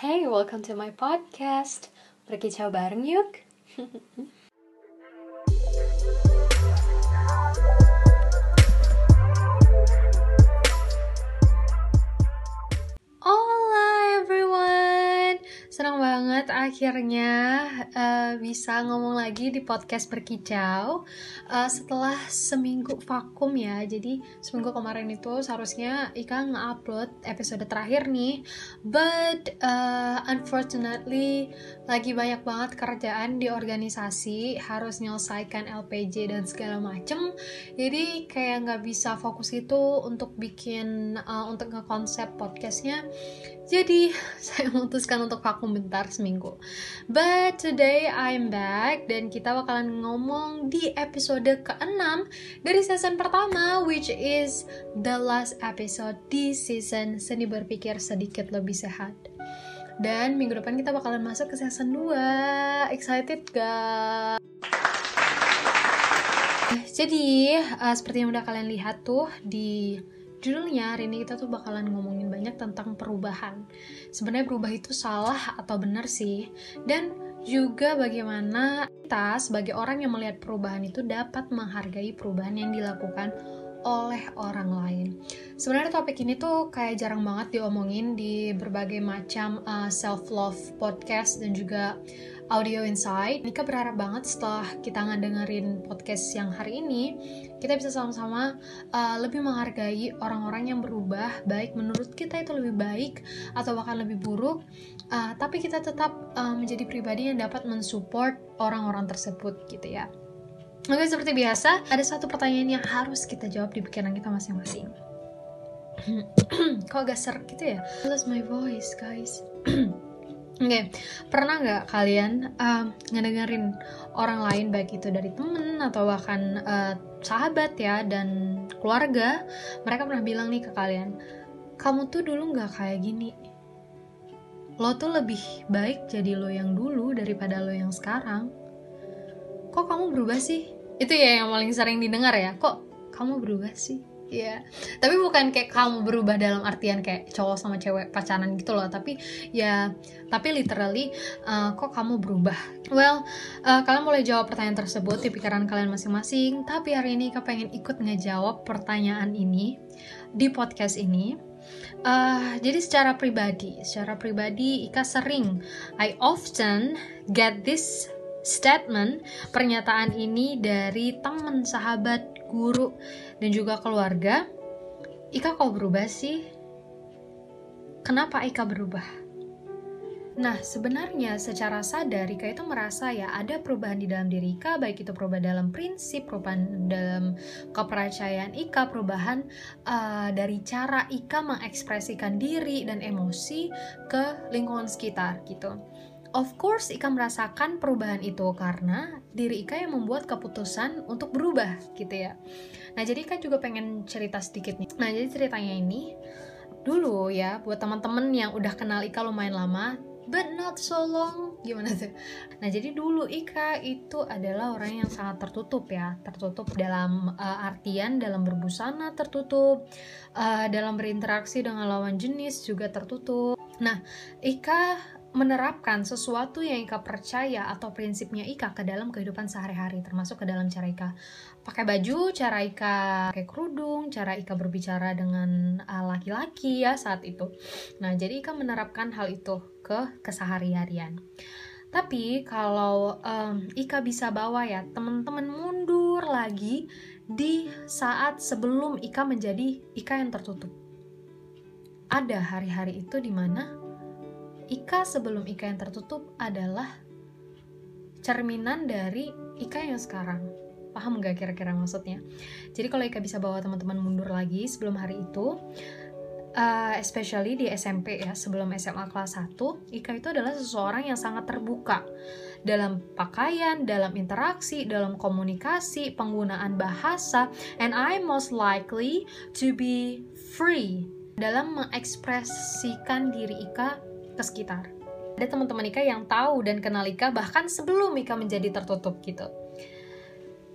Hey, welcome to my podcast. Berkicau bareng yuk. banget akhirnya uh, bisa ngomong lagi di podcast berkicau uh, setelah seminggu vakum ya. Jadi seminggu kemarin itu seharusnya Ika nge-upload episode terakhir nih, but uh, unfortunately lagi banyak banget kerjaan di organisasi, harus menyelesaikan LPJ dan segala macem. Jadi kayak nggak bisa fokus itu untuk bikin uh, untuk nge-konsep podcastnya. Jadi saya memutuskan untuk vakum bentar seminggu. But today I'm back dan kita bakalan ngomong di episode ke-6 dari season pertama which is the last episode di season Seni Berpikir Sedikit Lebih Sehat. Dan minggu depan kita bakalan masuk ke season 2. Excited gak? Jadi, uh, seperti yang udah kalian lihat tuh di judulnya hari ini kita tuh bakalan ngomongin banyak tentang perubahan. Sebenarnya berubah itu salah atau benar sih? Dan juga bagaimana kita sebagai orang yang melihat perubahan itu dapat menghargai perubahan yang dilakukan oleh orang lain. Sebenarnya topik ini tuh kayak jarang banget diomongin di berbagai macam uh, self love podcast dan juga audio insight. Nika berharap banget setelah kita ngedengerin podcast yang hari ini, kita bisa sama-sama uh, lebih menghargai orang-orang yang berubah, baik menurut kita itu lebih baik atau bahkan lebih buruk, uh, tapi kita tetap uh, menjadi pribadi yang dapat mensupport orang-orang tersebut gitu ya. Oke, seperti biasa, ada satu pertanyaan yang harus kita jawab di pikiran kita masing-masing. Kok agak serak gitu ya? Lose my voice, guys. Oke, okay. pernah nggak kalian uh, ngedengerin orang lain baik itu dari temen atau bahkan uh, sahabat ya dan keluarga, mereka pernah bilang nih ke kalian, kamu tuh dulu nggak kayak gini. Lo tuh lebih baik jadi lo yang dulu daripada lo yang sekarang. Kok kamu berubah sih? Itu ya yang paling sering didengar ya. Kok kamu berubah sih? Iya, tapi bukan kayak kamu berubah dalam artian kayak cowok sama cewek pacaran gitu loh, tapi ya, tapi literally uh, kok kamu berubah? Well, uh, kalian boleh jawab pertanyaan tersebut di pikiran kalian masing-masing, tapi hari ini kalian pengen ikut ngejawab pertanyaan ini di podcast ini. Uh, jadi secara pribadi, secara pribadi Ika sering, I often get this statement, pernyataan ini dari teman, sahabat, guru, dan juga keluarga. Ika kok berubah sih? Kenapa Ika berubah? Nah, sebenarnya secara sadar Ika itu merasa ya ada perubahan di dalam diri Ika, baik itu perubahan dalam prinsip, perubahan dalam kepercayaan Ika, perubahan uh, dari cara Ika mengekspresikan diri dan emosi ke lingkungan sekitar gitu. Of course, Ika merasakan perubahan itu karena diri Ika yang membuat keputusan untuk berubah, gitu ya. Nah, jadi Ika juga pengen cerita sedikit nih. Nah, jadi ceritanya ini dulu ya, buat teman-teman yang udah kenal Ika lumayan lama, but not so long, gimana tuh? Nah, jadi dulu Ika itu adalah orang yang sangat tertutup ya, tertutup dalam uh, artian dalam berbusana tertutup, uh, dalam berinteraksi dengan lawan jenis juga tertutup. Nah, Ika menerapkan sesuatu yang Ika percaya atau prinsipnya Ika ke dalam kehidupan sehari-hari termasuk ke dalam cara Ika pakai baju, cara Ika pakai kerudung, cara Ika berbicara dengan laki-laki ya saat itu. Nah, jadi Ika menerapkan hal itu ke kesehari-harian. Tapi kalau um, Ika bisa bawa ya teman-teman mundur lagi di saat sebelum Ika menjadi Ika yang tertutup. Ada hari-hari itu di mana Ika sebelum Ika yang tertutup adalah cerminan dari Ika yang sekarang. Paham gak kira-kira maksudnya? Jadi kalau Ika bisa bawa teman-teman mundur lagi sebelum hari itu, uh, especially di SMP ya, sebelum SMA kelas 1, Ika itu adalah seseorang yang sangat terbuka dalam pakaian, dalam interaksi, dalam komunikasi, penggunaan bahasa, and I most likely to be free dalam mengekspresikan diri Ika ke sekitar. Ada teman-teman Ika yang tahu dan kenal Ika bahkan sebelum Ika menjadi tertutup gitu.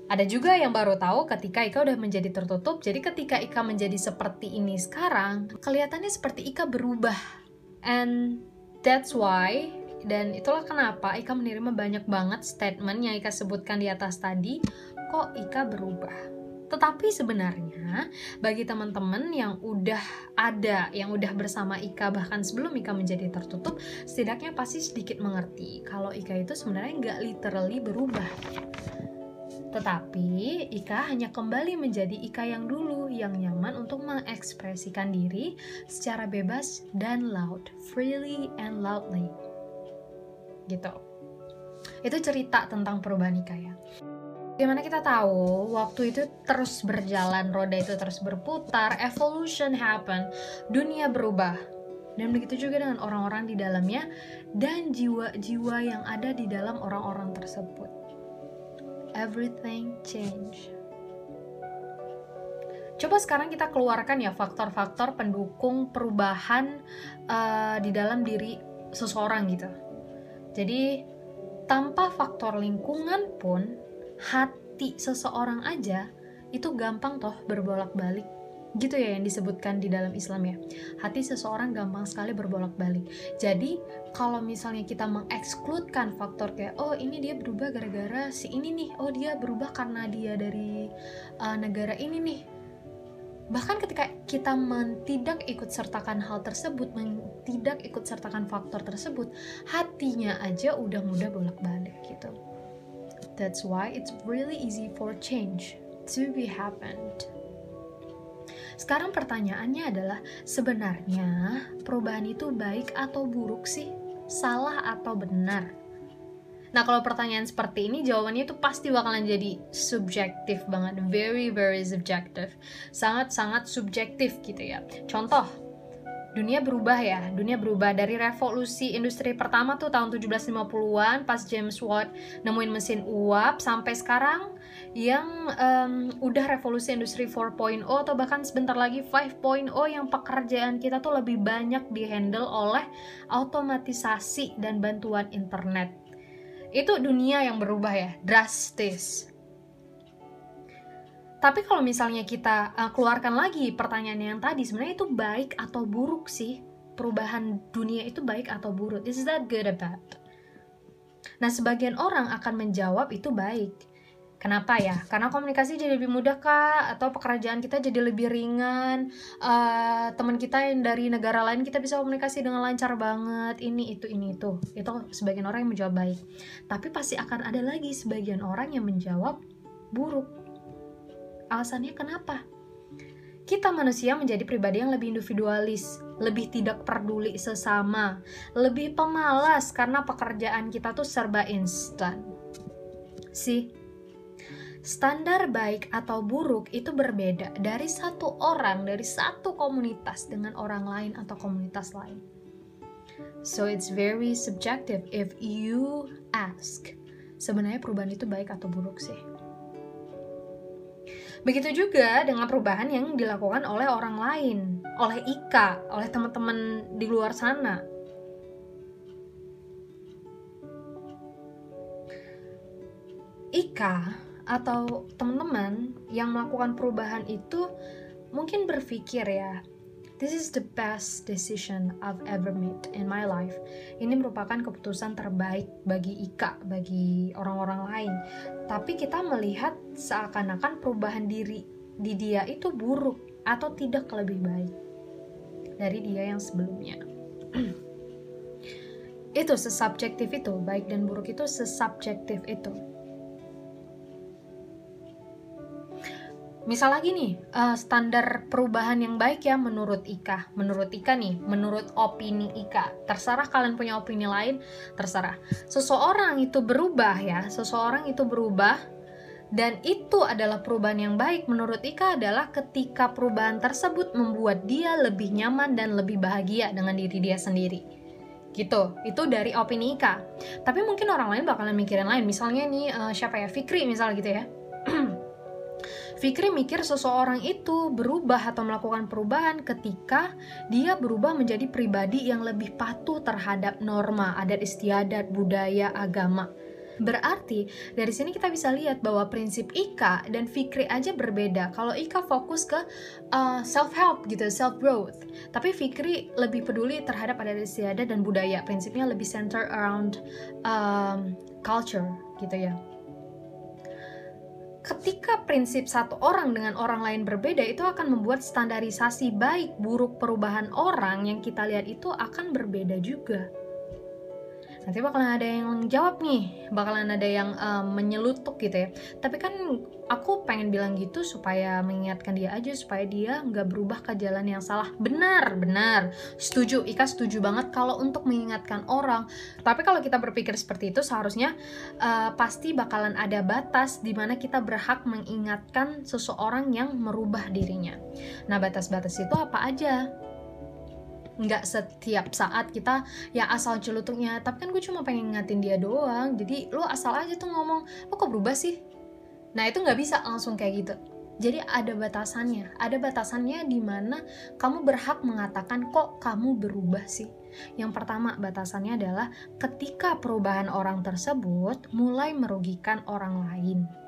Ada juga yang baru tahu ketika Ika udah menjadi tertutup, jadi ketika Ika menjadi seperti ini sekarang, kelihatannya seperti Ika berubah. And That's why dan itulah kenapa Ika menerima banyak banget statement yang Ika sebutkan di atas tadi kok Ika berubah tetapi sebenarnya bagi teman-teman yang udah ada, yang udah bersama Ika bahkan sebelum Ika menjadi tertutup, setidaknya pasti sedikit mengerti kalau Ika itu sebenarnya nggak literally berubah. Tetapi Ika hanya kembali menjadi Ika yang dulu yang nyaman untuk mengekspresikan diri secara bebas dan loud, freely and loudly. Gitu. Itu cerita tentang perubahan Ika ya. Gimana kita tahu waktu itu terus berjalan, roda itu terus berputar, evolution happen, dunia berubah. Dan begitu juga dengan orang-orang di dalamnya dan jiwa-jiwa yang ada di dalam orang-orang tersebut. Everything change. Coba sekarang kita keluarkan ya faktor-faktor pendukung perubahan uh, di dalam diri seseorang gitu. Jadi tanpa faktor lingkungan pun hati seseorang aja itu gampang toh berbolak-balik. Gitu ya yang disebutkan di dalam Islam ya. Hati seseorang gampang sekali berbolak-balik. Jadi kalau misalnya kita mengekskludkan faktor kayak oh ini dia berubah gara-gara si ini nih. Oh dia berubah karena dia dari uh, negara ini nih. Bahkan ketika kita tidak ikut sertakan hal tersebut tidak ikut sertakan faktor tersebut hatinya aja udah mudah bolak-balik gitu That's why it's really easy for change to be happened. Sekarang pertanyaannya adalah sebenarnya perubahan itu baik atau buruk sih? Salah atau benar? Nah, kalau pertanyaan seperti ini jawabannya itu pasti bakalan jadi subjektif banget, very very subjective. Sangat-sangat subjektif gitu ya. Contoh, dunia berubah ya dunia berubah. Dari revolusi industri pertama tuh tahun 1750-an pas James Watt nemuin mesin uap sampai sekarang yang um, udah revolusi industri 4.0 atau bahkan sebentar lagi 5.0 yang pekerjaan kita tuh lebih banyak dihandle oleh automatisasi dan bantuan internet. Itu dunia yang berubah ya drastis tapi kalau misalnya kita uh, keluarkan lagi pertanyaan yang tadi, sebenarnya itu baik atau buruk sih? Perubahan dunia itu baik atau buruk? Is that good or bad? Nah, sebagian orang akan menjawab itu baik. Kenapa ya? Karena komunikasi jadi lebih mudah kak, atau pekerjaan kita jadi lebih ringan. Uh, teman kita yang dari negara lain kita bisa komunikasi dengan lancar banget. Ini itu ini itu. Itu sebagian orang yang menjawab baik. Tapi pasti akan ada lagi sebagian orang yang menjawab buruk Alasannya kenapa? Kita manusia menjadi pribadi yang lebih individualis, lebih tidak peduli sesama, lebih pemalas karena pekerjaan kita tuh serba instan. Sih, standar baik atau buruk itu berbeda dari satu orang, dari satu komunitas dengan orang lain atau komunitas lain. So it's very subjective if you ask, sebenarnya perubahan itu baik atau buruk sih? Begitu juga dengan perubahan yang dilakukan oleh orang lain, oleh Ika, oleh teman-teman di luar sana. Ika atau teman-teman yang melakukan perubahan itu mungkin berpikir ya, This is the best decision I've ever made in my life. Ini merupakan keputusan terbaik bagi Ika, bagi orang-orang lain. Tapi kita melihat seakan-akan perubahan diri di dia itu buruk atau tidak lebih baik dari dia yang sebelumnya. itu sesubjektif itu, baik dan buruk itu sesubjektif itu. Misal lagi nih uh, standar perubahan yang baik ya menurut Ika. Menurut Ika nih menurut opini Ika. Terserah kalian punya opini lain terserah. Seseorang itu berubah ya seseorang itu berubah dan itu adalah perubahan yang baik menurut Ika adalah ketika perubahan tersebut membuat dia lebih nyaman dan lebih bahagia dengan diri dia sendiri. Gitu itu dari opini Ika. Tapi mungkin orang lain bakalan mikirin lain. Misalnya nih uh, siapa ya? Fikri misal gitu ya Fikri mikir seseorang itu berubah atau melakukan perubahan ketika dia berubah menjadi pribadi yang lebih patuh terhadap norma, adat istiadat, budaya, agama. Berarti dari sini kita bisa lihat bahwa prinsip Ika dan Fikri aja berbeda. Kalau Ika fokus ke uh, self help gitu, self growth, tapi Fikri lebih peduli terhadap adat istiadat dan budaya. Prinsipnya lebih center around um, culture gitu ya. Ketika prinsip satu orang dengan orang lain berbeda, itu akan membuat standarisasi baik buruk perubahan orang yang kita lihat itu akan berbeda juga nanti bakalan ada yang jawab nih bakalan ada yang um, menyelutuk gitu ya. Tapi kan aku pengen bilang gitu supaya mengingatkan dia aja supaya dia nggak berubah ke jalan yang salah. Benar benar. Setuju Ika setuju banget kalau untuk mengingatkan orang. Tapi kalau kita berpikir seperti itu seharusnya uh, pasti bakalan ada batas di mana kita berhak mengingatkan seseorang yang merubah dirinya. Nah batas-batas itu apa aja nggak setiap saat kita ya asal celutuknya tapi kan gue cuma pengen ngatin dia doang. Jadi lo asal aja tuh ngomong lo kok berubah sih? Nah itu nggak bisa langsung kayak gitu. Jadi ada batasannya. Ada batasannya di mana kamu berhak mengatakan kok kamu berubah sih? Yang pertama batasannya adalah ketika perubahan orang tersebut mulai merugikan orang lain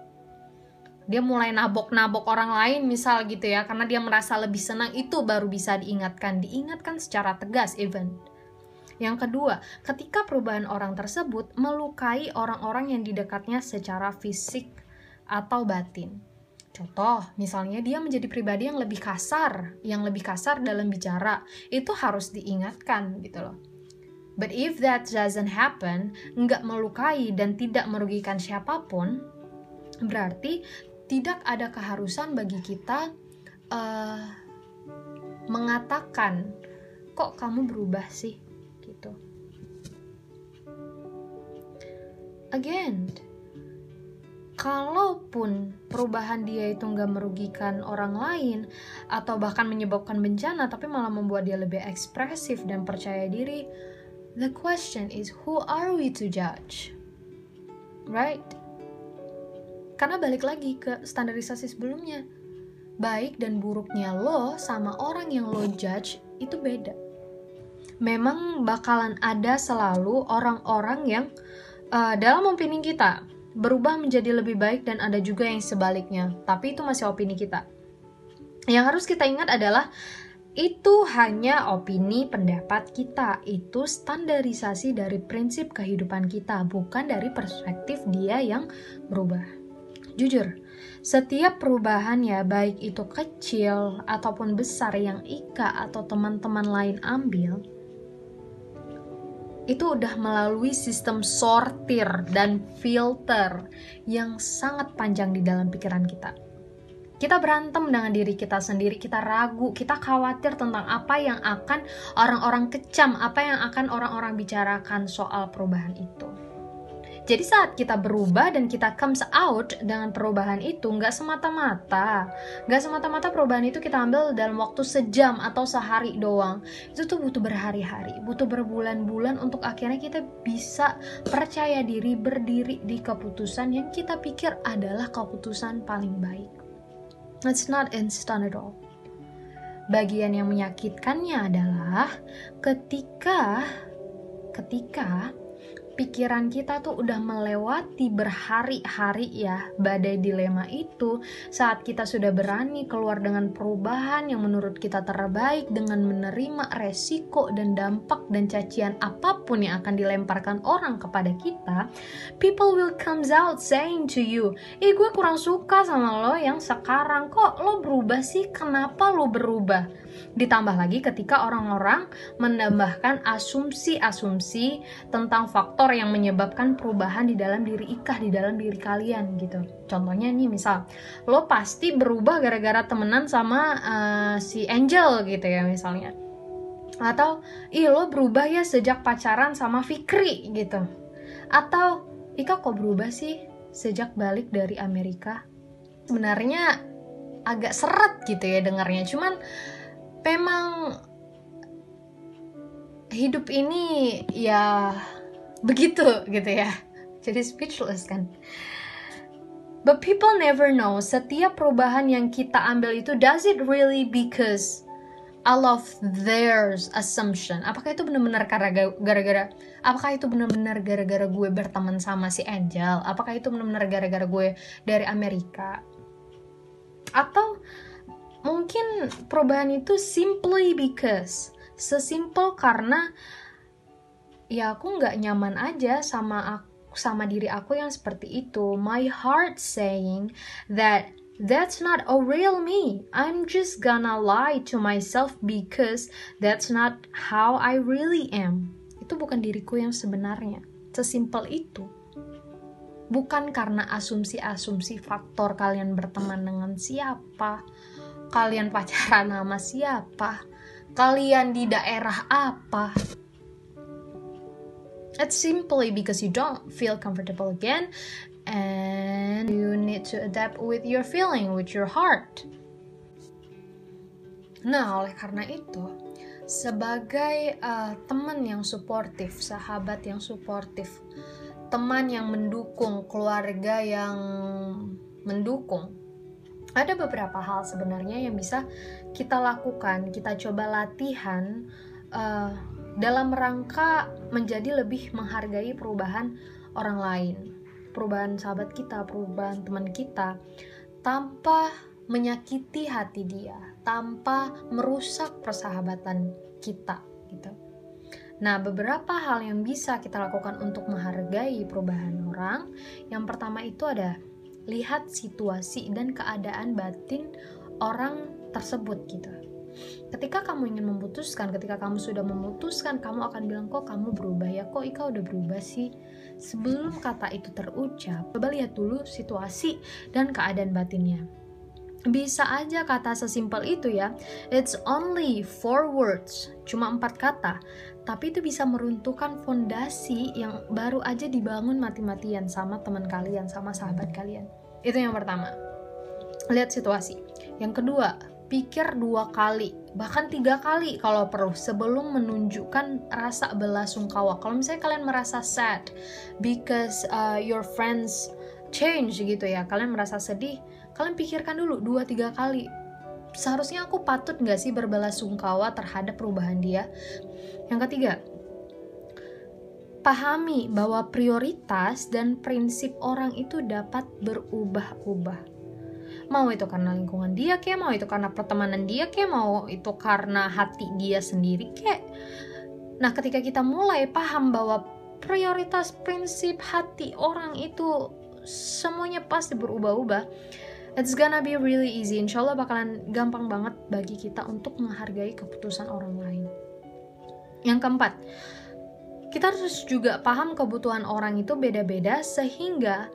dia mulai nabok-nabok orang lain misal gitu ya karena dia merasa lebih senang itu baru bisa diingatkan diingatkan secara tegas even yang kedua, ketika perubahan orang tersebut melukai orang-orang yang didekatnya secara fisik atau batin. Contoh, misalnya dia menjadi pribadi yang lebih kasar, yang lebih kasar dalam bicara, itu harus diingatkan gitu loh. But if that doesn't happen, nggak melukai dan tidak merugikan siapa pun, berarti tidak ada keharusan bagi kita uh, mengatakan kok kamu berubah sih? Gitu. Again kalaupun perubahan dia itu nggak merugikan orang lain atau bahkan menyebabkan bencana tapi malah membuat dia lebih ekspresif dan percaya diri the question is who are we to judge? Right karena balik lagi ke standarisasi sebelumnya. Baik dan buruknya lo sama orang yang lo judge itu beda. Memang bakalan ada selalu orang-orang yang uh, dalam opini kita berubah menjadi lebih baik dan ada juga yang sebaliknya. Tapi itu masih opini kita. Yang harus kita ingat adalah itu hanya opini pendapat kita, itu standarisasi dari prinsip kehidupan kita, bukan dari perspektif dia yang berubah. Jujur, setiap perubahan ya baik itu kecil ataupun besar yang Ika atau teman-teman lain ambil, itu udah melalui sistem sortir dan filter yang sangat panjang di dalam pikiran kita. Kita berantem dengan diri kita sendiri, kita ragu, kita khawatir tentang apa yang akan orang-orang kecam, apa yang akan orang-orang bicarakan soal perubahan itu. Jadi saat kita berubah dan kita comes out dengan perubahan itu nggak semata-mata, nggak semata-mata perubahan itu kita ambil dalam waktu sejam atau sehari doang. Itu tuh butuh berhari-hari, butuh berbulan-bulan untuk akhirnya kita bisa percaya diri berdiri di keputusan yang kita pikir adalah keputusan paling baik. It's not instant at all. Bagian yang menyakitkannya adalah ketika ketika pikiran kita tuh udah melewati berhari-hari ya badai dilema itu. Saat kita sudah berani keluar dengan perubahan yang menurut kita terbaik dengan menerima resiko dan dampak dan cacian apa pun yang akan dilemparkan orang kepada kita people will comes out saying to you eh gue kurang suka sama lo yang sekarang. Kok lo berubah sih? Kenapa lo berubah Ditambah lagi ketika orang-orang menambahkan asumsi-asumsi tentang faktor yang menyebabkan perubahan di dalam diri Ikah, di dalam diri kalian gitu. Contohnya nih misal, lo pasti berubah gara-gara temenan sama uh, si Angel gitu ya misalnya. Atau, ih lo berubah ya sejak pacaran sama Fikri gitu. Atau, Ika kok berubah sih sejak balik dari Amerika? Sebenarnya agak seret gitu ya dengarnya. Cuman memang hidup ini ya begitu gitu ya. Jadi speechless kan. But people never know. Setiap perubahan yang kita ambil itu does it really because all of their assumption? Apakah itu benar-benar karena gara-gara apakah itu benar-benar gara-gara gue berteman sama si Angel? Apakah itu benar-benar gara-gara gue dari Amerika? Atau mungkin perubahan itu simply because sesimpel karena ya aku nggak nyaman aja sama aku sama diri aku yang seperti itu. My heart saying that that's not a real me. I'm just gonna lie to myself because that's not how I really am. Itu bukan diriku yang sebenarnya. Sesimpel itu. Bukan karena asumsi-asumsi faktor kalian berteman dengan siapa, kalian pacaran sama siapa, kalian di daerah apa, It's simply because you don't feel comfortable again and you need to adapt with your feeling, with your heart. Nah, oleh karena itu, sebagai uh, teman yang suportif, sahabat yang suportif, teman yang mendukung, keluarga yang mendukung, ada beberapa hal sebenarnya yang bisa kita lakukan, kita coba latihan. Uh, dalam rangka menjadi lebih menghargai perubahan orang lain, perubahan sahabat kita, perubahan teman kita, tanpa menyakiti hati dia, tanpa merusak persahabatan kita, gitu. Nah, beberapa hal yang bisa kita lakukan untuk menghargai perubahan orang, yang pertama itu ada lihat situasi dan keadaan batin orang tersebut gitu. Ketika kamu ingin memutuskan ketika kamu sudah memutuskan kamu akan bilang kok kamu berubah ya? Kok Ika udah berubah sih? Sebelum kata itu terucap coba lihat dulu situasi dan keadaan batinnya bisa aja kata sesimpel itu ya. It's only four words cuma empat kata. Tapi itu bisa meruntuhkan fondasi yang baru aja dibangun mati-matian sama teman kalian sama sahabat kalian. Itu yang pertama. Lihat situasi. Yang kedua pikir dua kali bahkan tiga kali kalau perlu sebelum menunjukkan rasa belasungkawa kalau misalnya kalian merasa sad because uh, your friends change gitu ya kalian merasa sedih kalian pikirkan dulu dua tiga kali. Seharusnya aku patut nggak sih berbelasungkawa terhadap perubahan dia? Yang ketiga pahami bahwa prioritas dan prinsip orang itu dapat berubah-ubah. Mau itu karena lingkungan dia kayak mau itu karena pertemanan dia kayak mau itu karena hati dia sendiri kayak nah ketika kita mulai paham bahwa prioritas prinsip hati orang itu semuanya pasti berubah-ubah it's gonna be really easy insya Allah bakalan gampang banget bagi kita untuk menghargai keputusan orang lain yang keempat kita harus juga paham kebutuhan orang itu beda-beda sehingga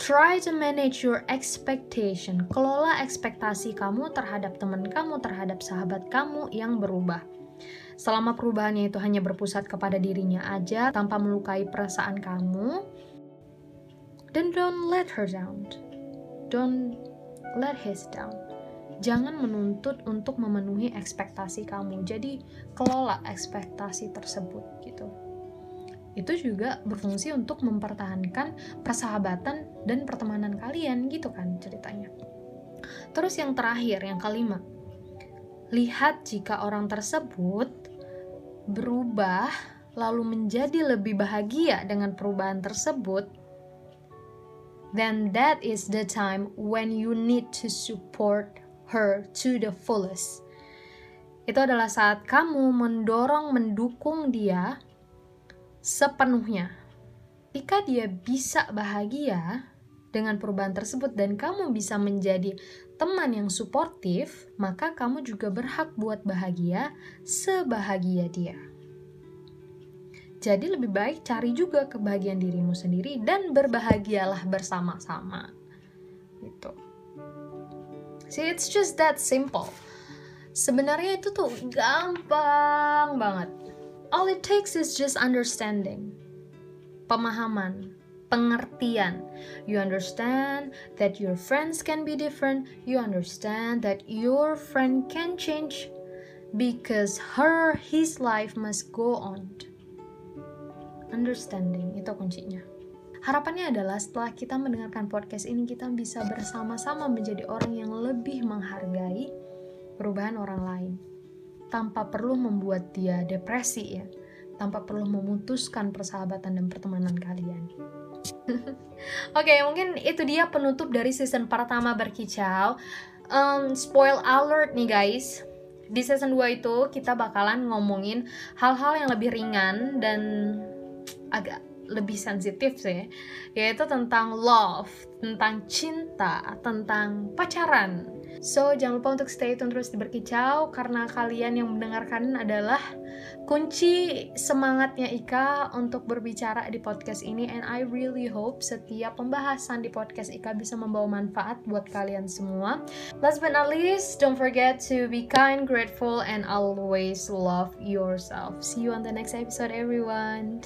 Try to manage your expectation. Kelola ekspektasi kamu terhadap teman kamu, terhadap sahabat kamu yang berubah. Selama perubahannya itu hanya berpusat kepada dirinya aja tanpa melukai perasaan kamu, then don't let her down. Don't let his down. Jangan menuntut untuk memenuhi ekspektasi kamu. Jadi kelola ekspektasi tersebut gitu itu juga berfungsi untuk mempertahankan persahabatan dan pertemanan kalian gitu kan ceritanya. Terus yang terakhir, yang kelima, lihat jika orang tersebut berubah lalu menjadi lebih bahagia dengan perubahan tersebut, then that is the time when you need to support her to the fullest. Itu adalah saat kamu mendorong, mendukung dia sepenuhnya. Jika dia bisa bahagia dengan perubahan tersebut dan kamu bisa menjadi teman yang suportif, maka kamu juga berhak buat bahagia sebahagia dia. Jadi lebih baik cari juga kebahagiaan dirimu sendiri dan berbahagialah bersama-sama. Gitu. See, it's just that simple. Sebenarnya itu tuh gampang banget all it takes is just understanding. Pemahaman, pengertian. You understand that your friends can be different. You understand that your friend can change because her his life must go on. Understanding itu kuncinya. Harapannya adalah setelah kita mendengarkan podcast ini kita bisa bersama-sama menjadi orang yang lebih menghargai perubahan orang lain tanpa perlu membuat dia depresi ya tanpa perlu memutuskan persahabatan dan pertemanan kalian. Oke, okay, mungkin itu dia penutup dari season pertama berkicau. Um, spoil alert nih guys. Di season 2 itu kita bakalan ngomongin hal-hal yang lebih ringan dan agak lebih sensitif sih yaitu tentang love tentang cinta tentang pacaran. So jangan lupa untuk stay tune terus di berkicau karena kalian yang mendengarkan adalah kunci semangatnya Ika untuk berbicara di podcast ini. And I really hope setiap pembahasan di podcast Ika bisa membawa manfaat buat kalian semua. Last but not least don't forget to be kind grateful and always love yourself. See you on the next episode everyone